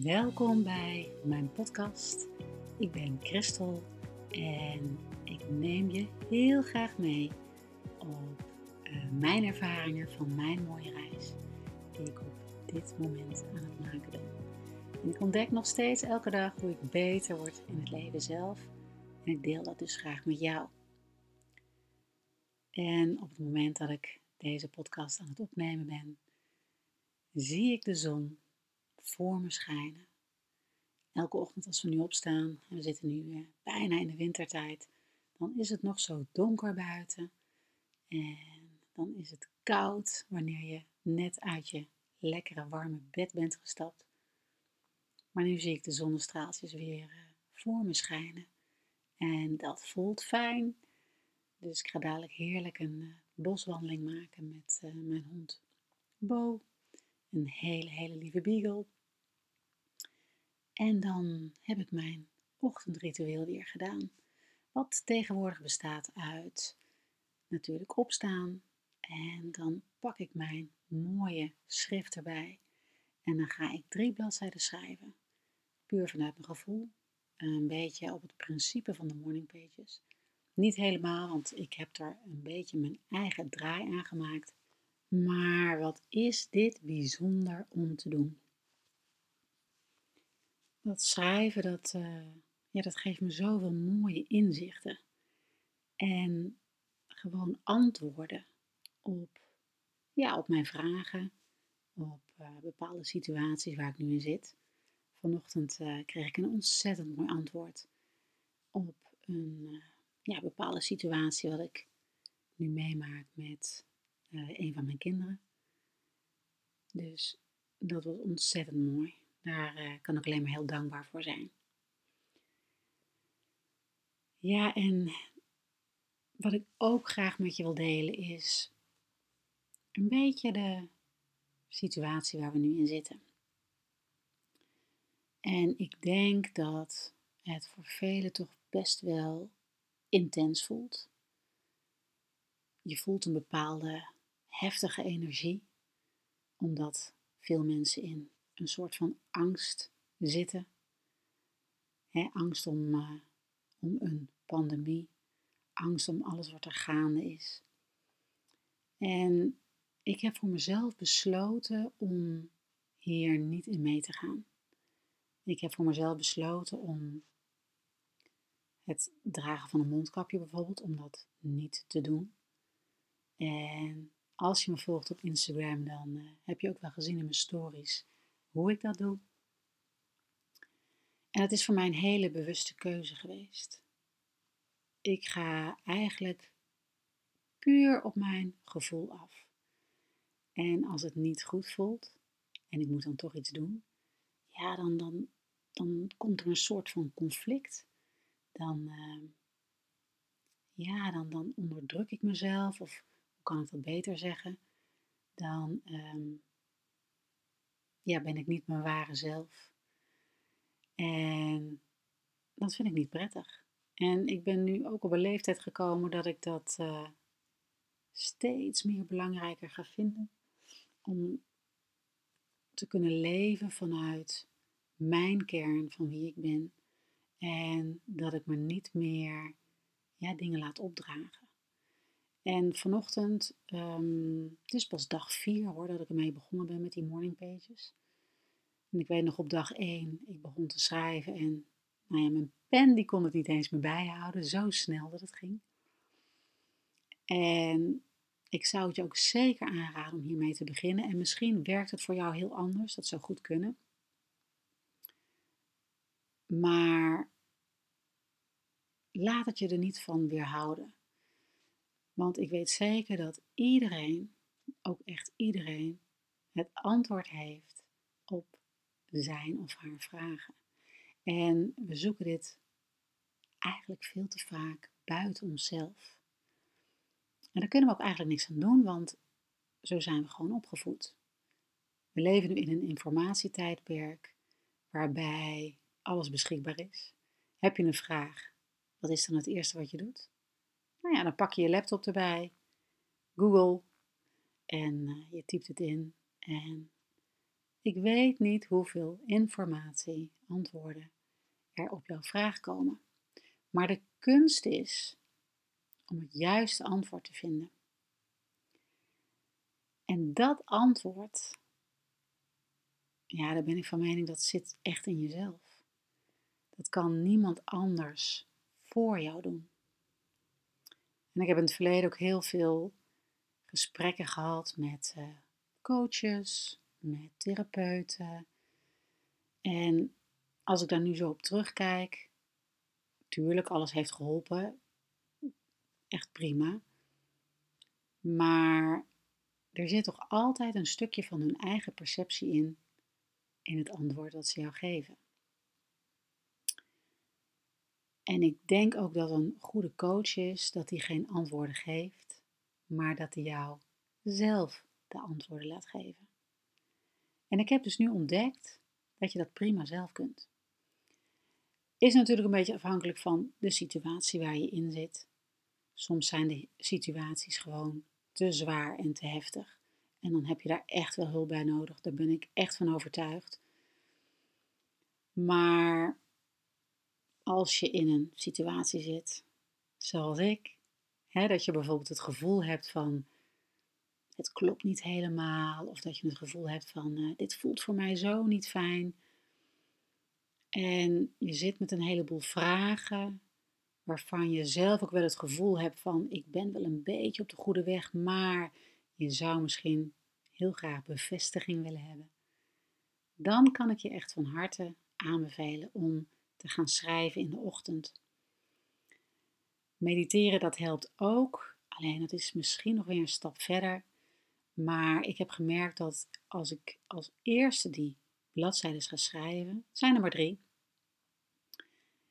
Welkom bij mijn podcast. Ik ben Christel en ik neem je heel graag mee op uh, mijn ervaringen van mijn mooie reis die ik op dit moment aan het maken ben. En ik ontdek nog steeds elke dag hoe ik beter word in het leven zelf en ik deel dat dus graag met jou. En op het moment dat ik deze podcast aan het opnemen ben, zie ik de zon voor me schijnen. Elke ochtend als we nu opstaan, en we zitten nu bijna in de wintertijd, dan is het nog zo donker buiten. En dan is het koud wanneer je net uit je lekkere warme bed bent gestapt. Maar nu zie ik de zonnestraaltjes weer eh, voor me schijnen. En dat voelt fijn. Dus ik ga dadelijk heerlijk een eh, boswandeling maken met mijn hond Bo. Een hele, hele lieve beagle. En dan heb ik mijn ochtendritueel weer gedaan. Wat tegenwoordig bestaat uit natuurlijk opstaan. En dan pak ik mijn mooie schrift erbij. En dan ga ik drie bladzijden schrijven. Puur vanuit mijn gevoel. Een beetje op het principe van de morning pages. Niet helemaal, want ik heb er een beetje mijn eigen draai aan gemaakt. Maar wat is dit bijzonder om te doen? Dat schrijven, dat, uh, ja, dat geeft me zoveel mooie inzichten. En gewoon antwoorden op, ja, op mijn vragen, op uh, bepaalde situaties waar ik nu in zit. Vanochtend uh, kreeg ik een ontzettend mooi antwoord op een ja, bepaalde situatie wat ik nu meemaak met een van mijn kinderen. Dus dat was ontzettend mooi. Daar uh, kan ik alleen maar heel dankbaar voor zijn. Ja, en wat ik ook graag met je wil delen is een beetje de situatie waar we nu in zitten. En ik denk dat het voor velen toch best wel intens voelt. Je voelt een bepaalde heftige energie, omdat veel mensen in een soort van angst zitten. angst om, uh, om een pandemie, angst om alles wat er gaande is. En ik heb voor mezelf besloten om hier niet in mee te gaan. Ik heb voor mezelf besloten om het dragen van een mondkapje bijvoorbeeld, om dat niet te doen. En als je me volgt op Instagram, dan uh, heb je ook wel gezien in mijn stories hoe ik dat doe. En het is voor mij een hele bewuste keuze geweest. Ik ga eigenlijk puur op mijn gevoel af. En als het niet goed voelt en ik moet dan toch iets doen, ja, dan, dan, dan komt er een soort van conflict. Dan, uh, ja, dan, dan onderdruk ik mezelf, of hoe kan ik dat beter zeggen? Dan uh, ja, ben ik niet mijn ware zelf. En dat vind ik niet prettig. En ik ben nu ook op een leeftijd gekomen dat ik dat uh, steeds meer belangrijker ga vinden. Om te kunnen leven vanuit mijn kern van wie ik ben. En dat ik me niet meer ja, dingen laat opdragen. En vanochtend, um, het is pas dag 4 hoor, dat ik ermee begonnen ben met die morning pages. En ik weet nog op dag 1, ik begon te schrijven en nou ja, mijn pen die kon het niet eens meer bijhouden, zo snel dat het ging. En ik zou het je ook zeker aanraden om hiermee te beginnen. En misschien werkt het voor jou heel anders, dat zou goed kunnen. Maar laat het je er niet van weerhouden. Want ik weet zeker dat iedereen, ook echt iedereen, het antwoord heeft op zijn of haar vragen. En we zoeken dit eigenlijk veel te vaak buiten onszelf. En daar kunnen we ook eigenlijk niks aan doen, want zo zijn we gewoon opgevoed. We leven nu in een informatietijdperk waarbij alles beschikbaar is. Heb je een vraag? Wat is dan het eerste wat je doet? Nou ja, dan pak je je laptop erbij, Google en uh, je typt het in en Ik weet niet hoeveel informatie, antwoorden er op jouw vraag komen. Maar de kunst is om het juiste antwoord te vinden. En dat antwoord, ja, daar ben ik van mening, dat zit echt in jezelf. Dat kan niemand anders voor jou doen. En ik heb in het verleden ook heel veel gesprekken gehad met uh, coaches, met therapeuten. En als ik daar nu zo op terugkijk, tuurlijk, alles heeft geholpen. Echt prima. Maar er zit toch altijd een stukje van hun eigen perceptie in, in het antwoord dat ze jou geven. En ik denk ook dat een goede coach is dat hij geen antwoorden geeft, maar dat hij jou zelf de antwoorden laat geven. En ik heb dus nu ontdekt dat je dat prima zelf kunt. Is natuurlijk een beetje afhankelijk van de situatie waar je in zit. Soms zijn de situaties gewoon te zwaar en te heftig. En dan heb je daar echt wel hulp bij nodig. Daar ben ik echt van overtuigd. Maar als je in een situatie zit, zoals ik, hè, dat je bijvoorbeeld het gevoel hebt van het klopt niet helemaal, of dat je het gevoel hebt van uh, dit voelt voor mij zo niet fijn. En je zit met een heleboel vragen waarvan je zelf ook wel het gevoel hebt van ik ben wel een beetje op de goede weg, maar je zou misschien heel graag bevestiging willen hebben. Dan kan ik je echt van harte aanbevelen om te gaan schrijven in de ochtend. Mediteren, dat helpt ook. Alleen dat is misschien nog weer een stap verder. Maar ik heb gemerkt dat als ik als eerste die bladzijden ga schrijven, zijn er maar drie.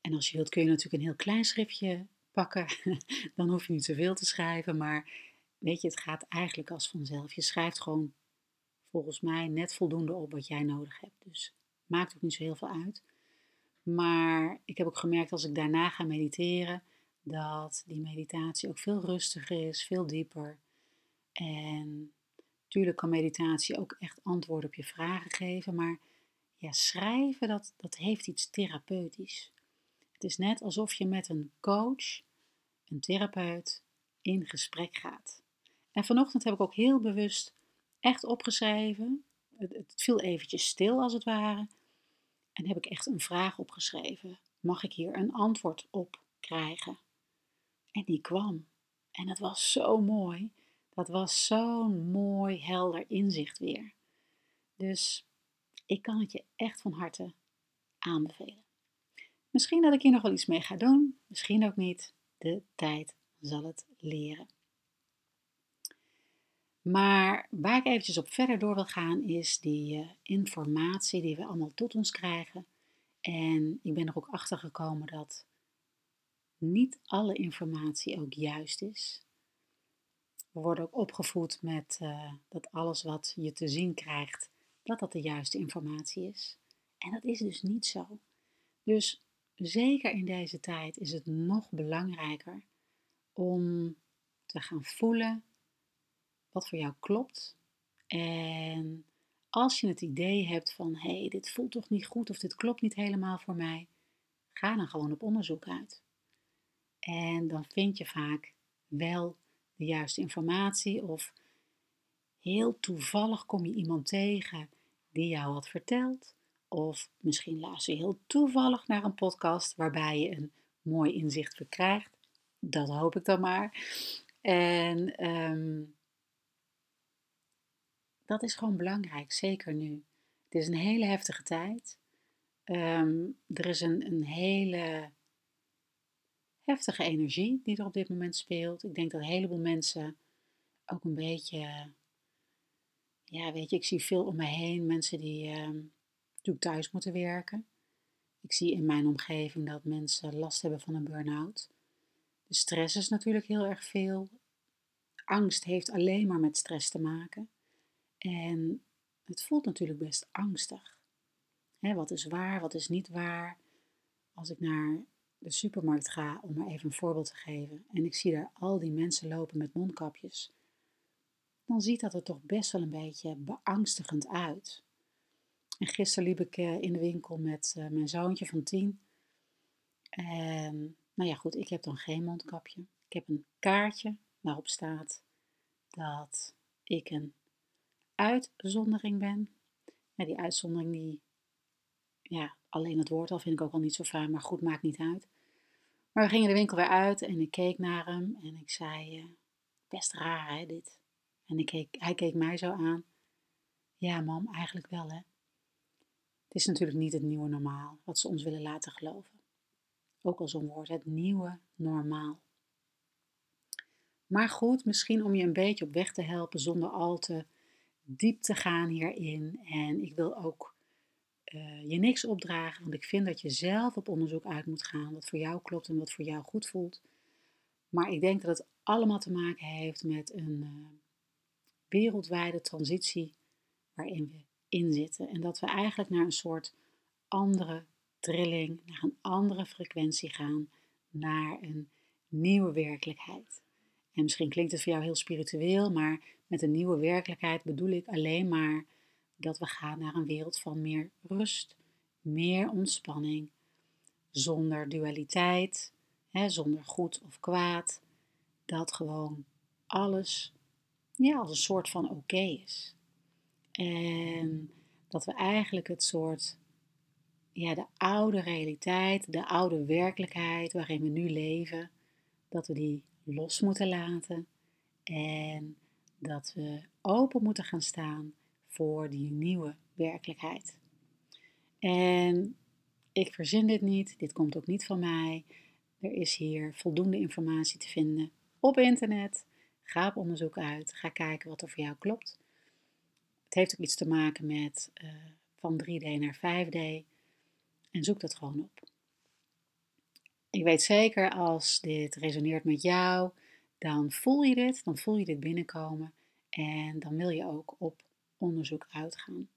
En als je wilt kun je natuurlijk een heel klein schriftje pakken. Dan hoef je niet zoveel te schrijven. Maar weet je, het gaat eigenlijk als vanzelf. Je schrijft gewoon volgens mij net voldoende op wat jij nodig hebt. Dus maakt ook niet zo heel veel uit. Maar ik heb ook gemerkt als ik daarna ga mediteren, dat die meditatie ook veel rustiger is, veel dieper. En natuurlijk kan meditatie ook echt antwoorden op je vragen geven, maar ja, schrijven, dat, dat heeft iets therapeutisch. Het is net alsof je met een coach, een therapeut, in gesprek gaat. En vanochtend heb ik ook heel bewust echt opgeschreven. Het, het viel eventjes stil als het ware. En heb ik echt een vraag opgeschreven. Mag ik hier een antwoord op krijgen? En die kwam. En dat was zo mooi. Dat was zo'n mooi, helder inzicht weer. Dus ik kan het je echt van harte aanbevelen. Misschien dat ik hier nog wel iets mee ga doen, misschien ook niet. De tijd zal het leren. Maar waar ik eventjes op verder door wil gaan is die uh, informatie die we allemaal tot ons krijgen. En ik ben er ook achter gekomen dat niet alle informatie ook juist is. We worden ook opgevoed met uh, dat alles wat je te zien krijgt, dat dat de juiste informatie is. En dat is dus niet zo. Dus zeker in deze tijd is het nog belangrijker om te gaan voelen wat voor jou klopt. En als je het idee hebt van hé, hey, dit voelt toch niet goed of dit klopt niet helemaal voor mij, ga dan gewoon op onderzoek uit. En dan vind je vaak wel de juiste informatie of heel toevallig kom je iemand tegen die jou wat vertelt. Of misschien luister je heel toevallig naar een podcast waarbij je een mooi inzicht verkrijgt. Dat hoop ik dan maar. En um, dat is gewoon belangrijk, zeker nu. Het is een hele heftige tijd. Ehm, er is een, een hele heftige energie die er op dit moment speelt. Ik denk dat een heleboel mensen ook een beetje, ja, weet je, ik zie veel om me heen mensen die um, natuurlijk thuis moeten werken. Ik zie in mijn omgeving dat mensen last hebben van een burn-out. De stress is natuurlijk heel erg veel. Angst heeft alleen maar met stress te maken. En het voelt natuurlijk best angstig. wat is waar, wat is niet waar? Als ik naar de supermarkt ga, om maar even een voorbeeld te geven, en ik zie daar al die mensen lopen met mondkapjes, dan ziet dat er toch best wel een beetje beangstigend uit. En gisteren liep ik in de winkel met mijn zoontje van tien. En nou ja, goed, ik heb dan geen mondkapje. Ik heb een kaartje waarop staat dat ik een uitzondering ben. Ja, die uitzondering, die, ja, alleen het woord al vind ik ook al niet zo fijn, maar goed, maakt niet uit. Maar we gingen de winkel weer uit en ik keek naar hem en ik zei, uh, best raar hè, dit. En ik keek, hij keek mij zo aan. Ja, mam, eigenlijk wel hè. Het is natuurlijk niet het nieuwe normaal, wat ze ons willen laten geloven. Ook al zo'n woord, het nieuwe normaal. Maar goed, misschien om je een beetje op weg te helpen zonder al te diep te gaan hierin. En ik wil ook uh, je niks opdragen, want ik vind dat je zelf op onderzoek uit moet gaan wat voor jou klopt en wat voor jou goed voelt. Maar ik denk dat het allemaal te maken heeft met een uh, wereldwijde transitie waarin we in zitten. En dat we eigenlijk naar een soort andere trilling, naar een andere frequentie gaan, naar een nieuwe werkelijkheid. En misschien klinkt het voor jou heel spiritueel, maar met een nieuwe werkelijkheid bedoel ik alleen maar dat we gaan naar een wereld van meer rust, meer ontspanning, zonder dualiteit, hè, zonder goed of kwaad. Dat gewoon alles ja, als een soort van oké is. En dat we eigenlijk het soort, ja, de oude realiteit, de oude werkelijkheid waarin we nu leven, dat we die los moeten laten en dat we open moeten gaan staan voor die nieuwe werkelijkheid. En ik verzin dit niet, dit komt ook niet van mij. Er is hier voldoende informatie te vinden op internet. Ga op onderzoek uit, ga kijken wat er voor jou klopt. Het heeft ook iets te maken met uh, van 3D naar 5D en zoek dat gewoon op. Ik weet zeker als dit resoneert met jou, dan voel je dit, dan voel je dit binnenkomen en dan wil je ook op onderzoek uitgaan.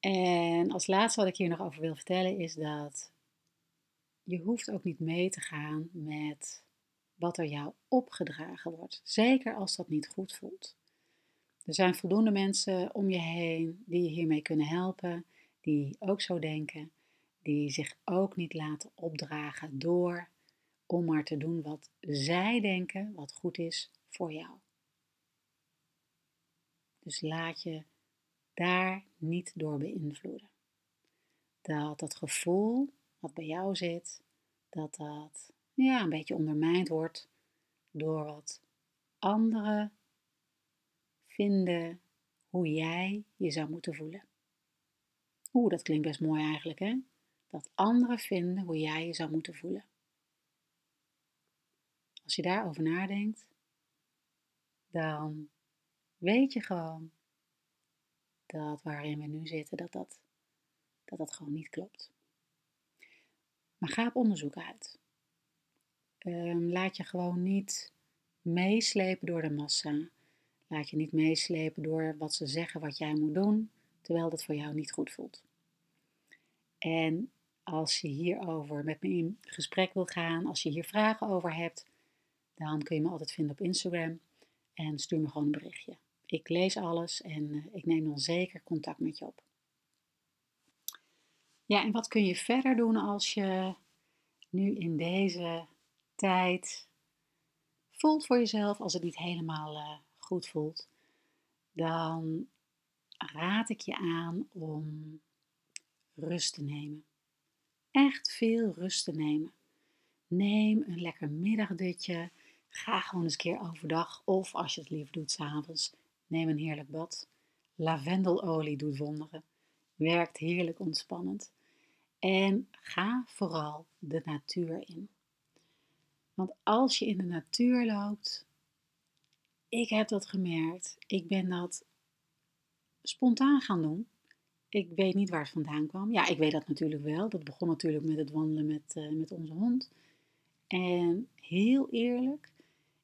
En als laatste wat ik hier nog over wil vertellen is dat je hoeft ook niet mee te gaan met wat er jou opgedragen wordt. Zeker als dat niet goed voelt. Er zijn voldoende mensen om je heen die je hiermee kunnen helpen, die ook zo denken, die zich ook niet laten opdragen door om maar te doen wat zij denken wat goed is voor jou. Dus laat je daar niet door beïnvloeden. Dat dat gevoel wat bij jou zit, dat dat ja, een beetje ondermijnd wordt door wat anderen vinden hoe jij je zou moeten voelen. Oeh, dat klinkt best mooi eigenlijk, hè? Dat anderen vinden hoe jij je zou moeten voelen. Als je daarover nadenkt, dan weet je gewoon dat waarin we nu zitten, dat dat, dat, dat gewoon niet klopt. Maar ga op onderzoek uit. Ehm, laat je gewoon niet meeslepen door de massa. Laat je niet meeslepen door wat ze zeggen wat jij moet doen, terwijl dat voor jou niet goed voelt. En als je hierover met me in gesprek wil gaan, als je hier vragen over hebt, dan kun je me altijd vinden op Instagram en stuur me gewoon een berichtje. Ik lees alles en eh, ik neem dan zeker contact met je op. Ja, en wat kun je verder doen als je nu in deze tijd voelt voor jezelf, als het niet helemaal uh, goed voelt, dan raad ik je aan om rust te nemen. Echt veel rust te nemen. Neem een lekker middagdutje. Ga gewoon eens een keer overdag of als je het liever doet s'avonds, neem een heerlijk bad. Lavendelolie doet wonderen. Werkt heerlijk ontspannend. En ga vooral de natuur in. Want als je in de natuur loopt, ik heb dat gemerkt. Ik ben dat spontaan gaan doen. Ik weet niet waar het vandaan kwam. Ja, ik weet dat natuurlijk wel. Dat begon natuurlijk met het wandelen met, uh, met onze hond. En heel eerlijk,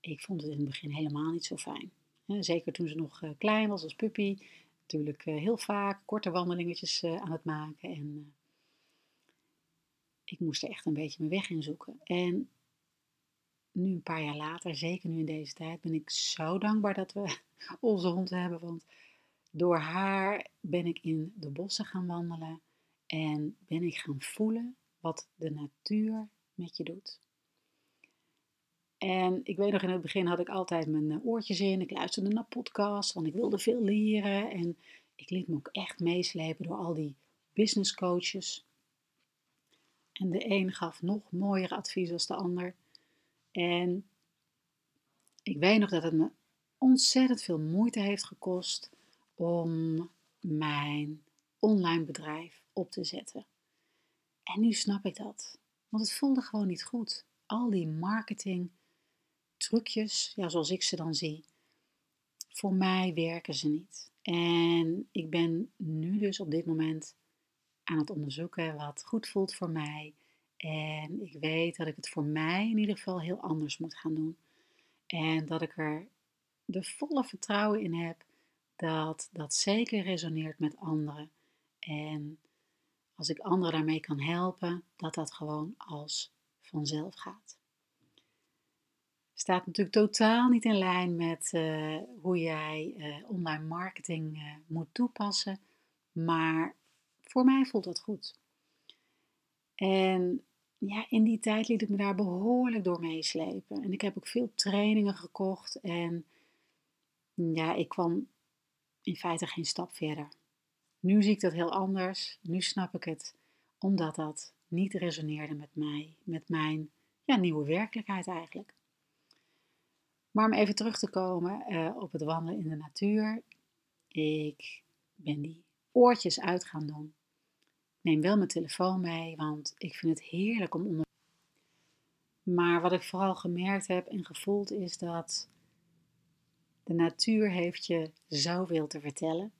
ik vond het in het begin helemaal niet zo fijn. Zeker toen ze nog eh, klein was als puppy. Natuurlijk eh, heel vaak korte wandelingetjes aan het maken. En ik moest er echt een beetje mijn weg in zoeken. En nu een paar jaar later, zeker nu in deze tijd, ben ik zo dankbaar dat we onze hond hebben. Want door haar ben ik in de bossen gaan wandelen en ben ik gaan voelen wat de natuur met je doet. En ik weet nog, in het begin had ik altijd mijn eh, oortjes in. Ik luisterde naar podcasts, want ik wilde veel leren. En ik liet me ook echt meeslepen door al die business coaches. En de een gaf nog mooier advies als de ander. En ik weet nog dat het me ontzettend veel moeite heeft gekost om mijn online bedrijf op te zetten. En nu snap ik dat. Want het voelde gewoon niet goed. Al die marketing trucjes, ja, zoals ik ze dan zie, voor mij werken ze niet. En ik ben nu dus op dit moment aan het onderzoeken wat goed voelt voor mij. En ik weet dat ik het voor mij in ieder geval heel anders moet gaan doen. En dat ik er de volle vertrouwen in heb dat dat zeker resoneert met anderen. En als ik anderen daarmee kan helpen, dat dat gewoon als vanzelf gaat. Staat natuurlijk totaal niet in lijn met uh, hoe jij uh, online marketing uh, moet toepassen, maar voor mij voelt dat goed. En ja, in die tijd liet ik me daar behoorlijk door meeslepen. En ik heb ook veel trainingen gekocht en ja, ik kwam in feite geen stap verder. Nu zie ik dat heel anders. Nu snap ik het, omdat dat niet resoneerde met mij, met mijn ja, nieuwe werkelijkheid eigenlijk. Maar om even terug te komen uh, op het wandelen in de natuur. Ik ben die oortjes uit gaan doen. Neem wel mijn telefoon mee, want ik vind het heerlijk om onder. Maar wat ik vooral gemerkt heb en gevoeld is dat de natuur heeft je zoveel te vertellen.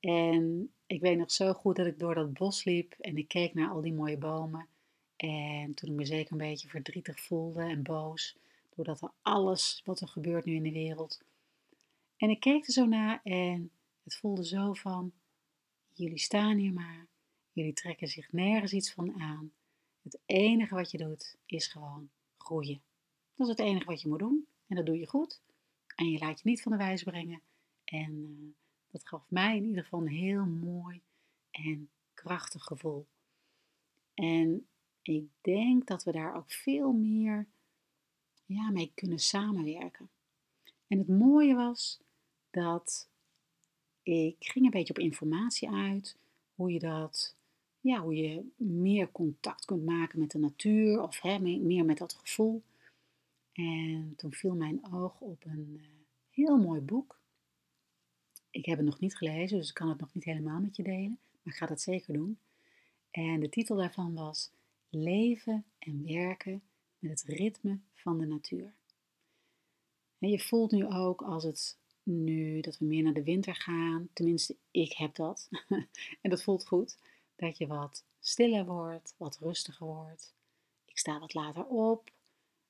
En ik weet nog zo goed dat ik door dat bos liep en ik keek naar al die mooie bomen. En toen ik me zeker een beetje verdrietig voelde en boos, doordat er alles wat er gebeurt nu in de wereld. En ik keek er zo naar en het voelde zo van, jullie staan hier maar, jullie trekken zich nergens iets van aan. Het enige wat je doet is gewoon groeien. Dat is het enige wat je moet doen en dat doe je goed. En je laat je niet van de wijs brengen. En uh, dat gaf mij in ieder geval een heel mooi en krachtig gevoel. En ik denk dat we daar ook veel meer ja, mee kunnen samenwerken. En het mooie was dat ik ging een beetje op informatie uit, hoe je dat, ja, hoe je meer contact kunt maken met de natuur of hè, meer met dat gevoel. En toen viel mijn oog op een uh, heel mooi boek. Ik heb het nog niet gelezen, dus ik kan het nog niet helemaal met je delen, maar ik ga dat zeker doen. En de titel daarvan was Leven en werken het ritme van de natuur. En je voelt nu ook als het nu dat we meer naar de winter gaan, tenminste ik heb dat, en dat voelt goed, dat je wat stiller wordt, wat rustiger wordt. Ik sta wat later op,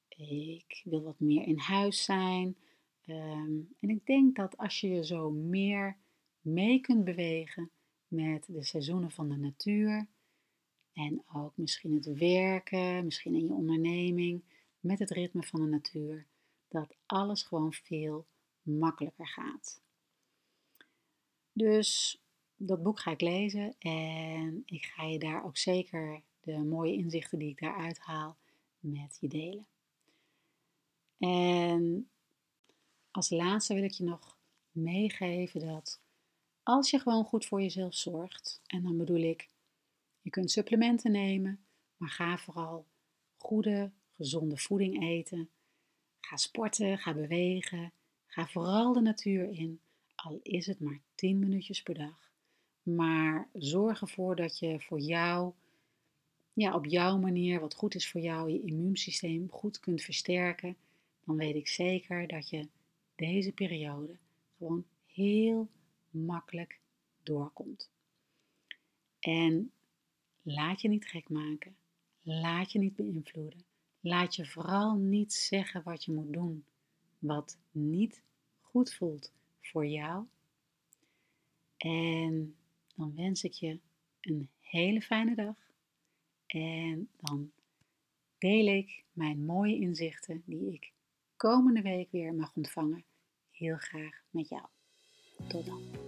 ik wil wat meer in huis zijn. Ehm, en ik denk dat als je je zo meer mee kunt bewegen met de seizoenen van de natuur, en ook misschien het werken, misschien in je onderneming, met het ritme van de natuur, dat alles gewoon veel makkelijker gaat. Dus dat boek ga ik lezen en ik ga je daar ook zeker de mooie inzichten die ik daaruit haal met je delen. En als laatste wil ik je nog meegeven dat als je gewoon goed voor jezelf zorgt, en dan bedoel ik je kunt supplementen nemen, maar ga vooral goede, gezonde voeding eten. Ga sporten, ga bewegen. Ga vooral de natuur in, al is het maar 10 minuutjes per dag. Maar zorg ervoor dat je voor jou, ja, op jouw manier, wat goed is voor jou, je immuunsysteem goed kunt versterken. Dan weet ik zeker dat je deze periode gewoon heel makkelijk doorkomt. En Laat je niet gek maken. Laat je niet beïnvloeden. Laat je vooral niet zeggen wat je moet doen, wat niet goed voelt voor jou. En dan wens ik je een hele fijne dag. En dan deel ik mijn mooie inzichten die ik komende week weer mag ontvangen heel graag met jou. Tot dan.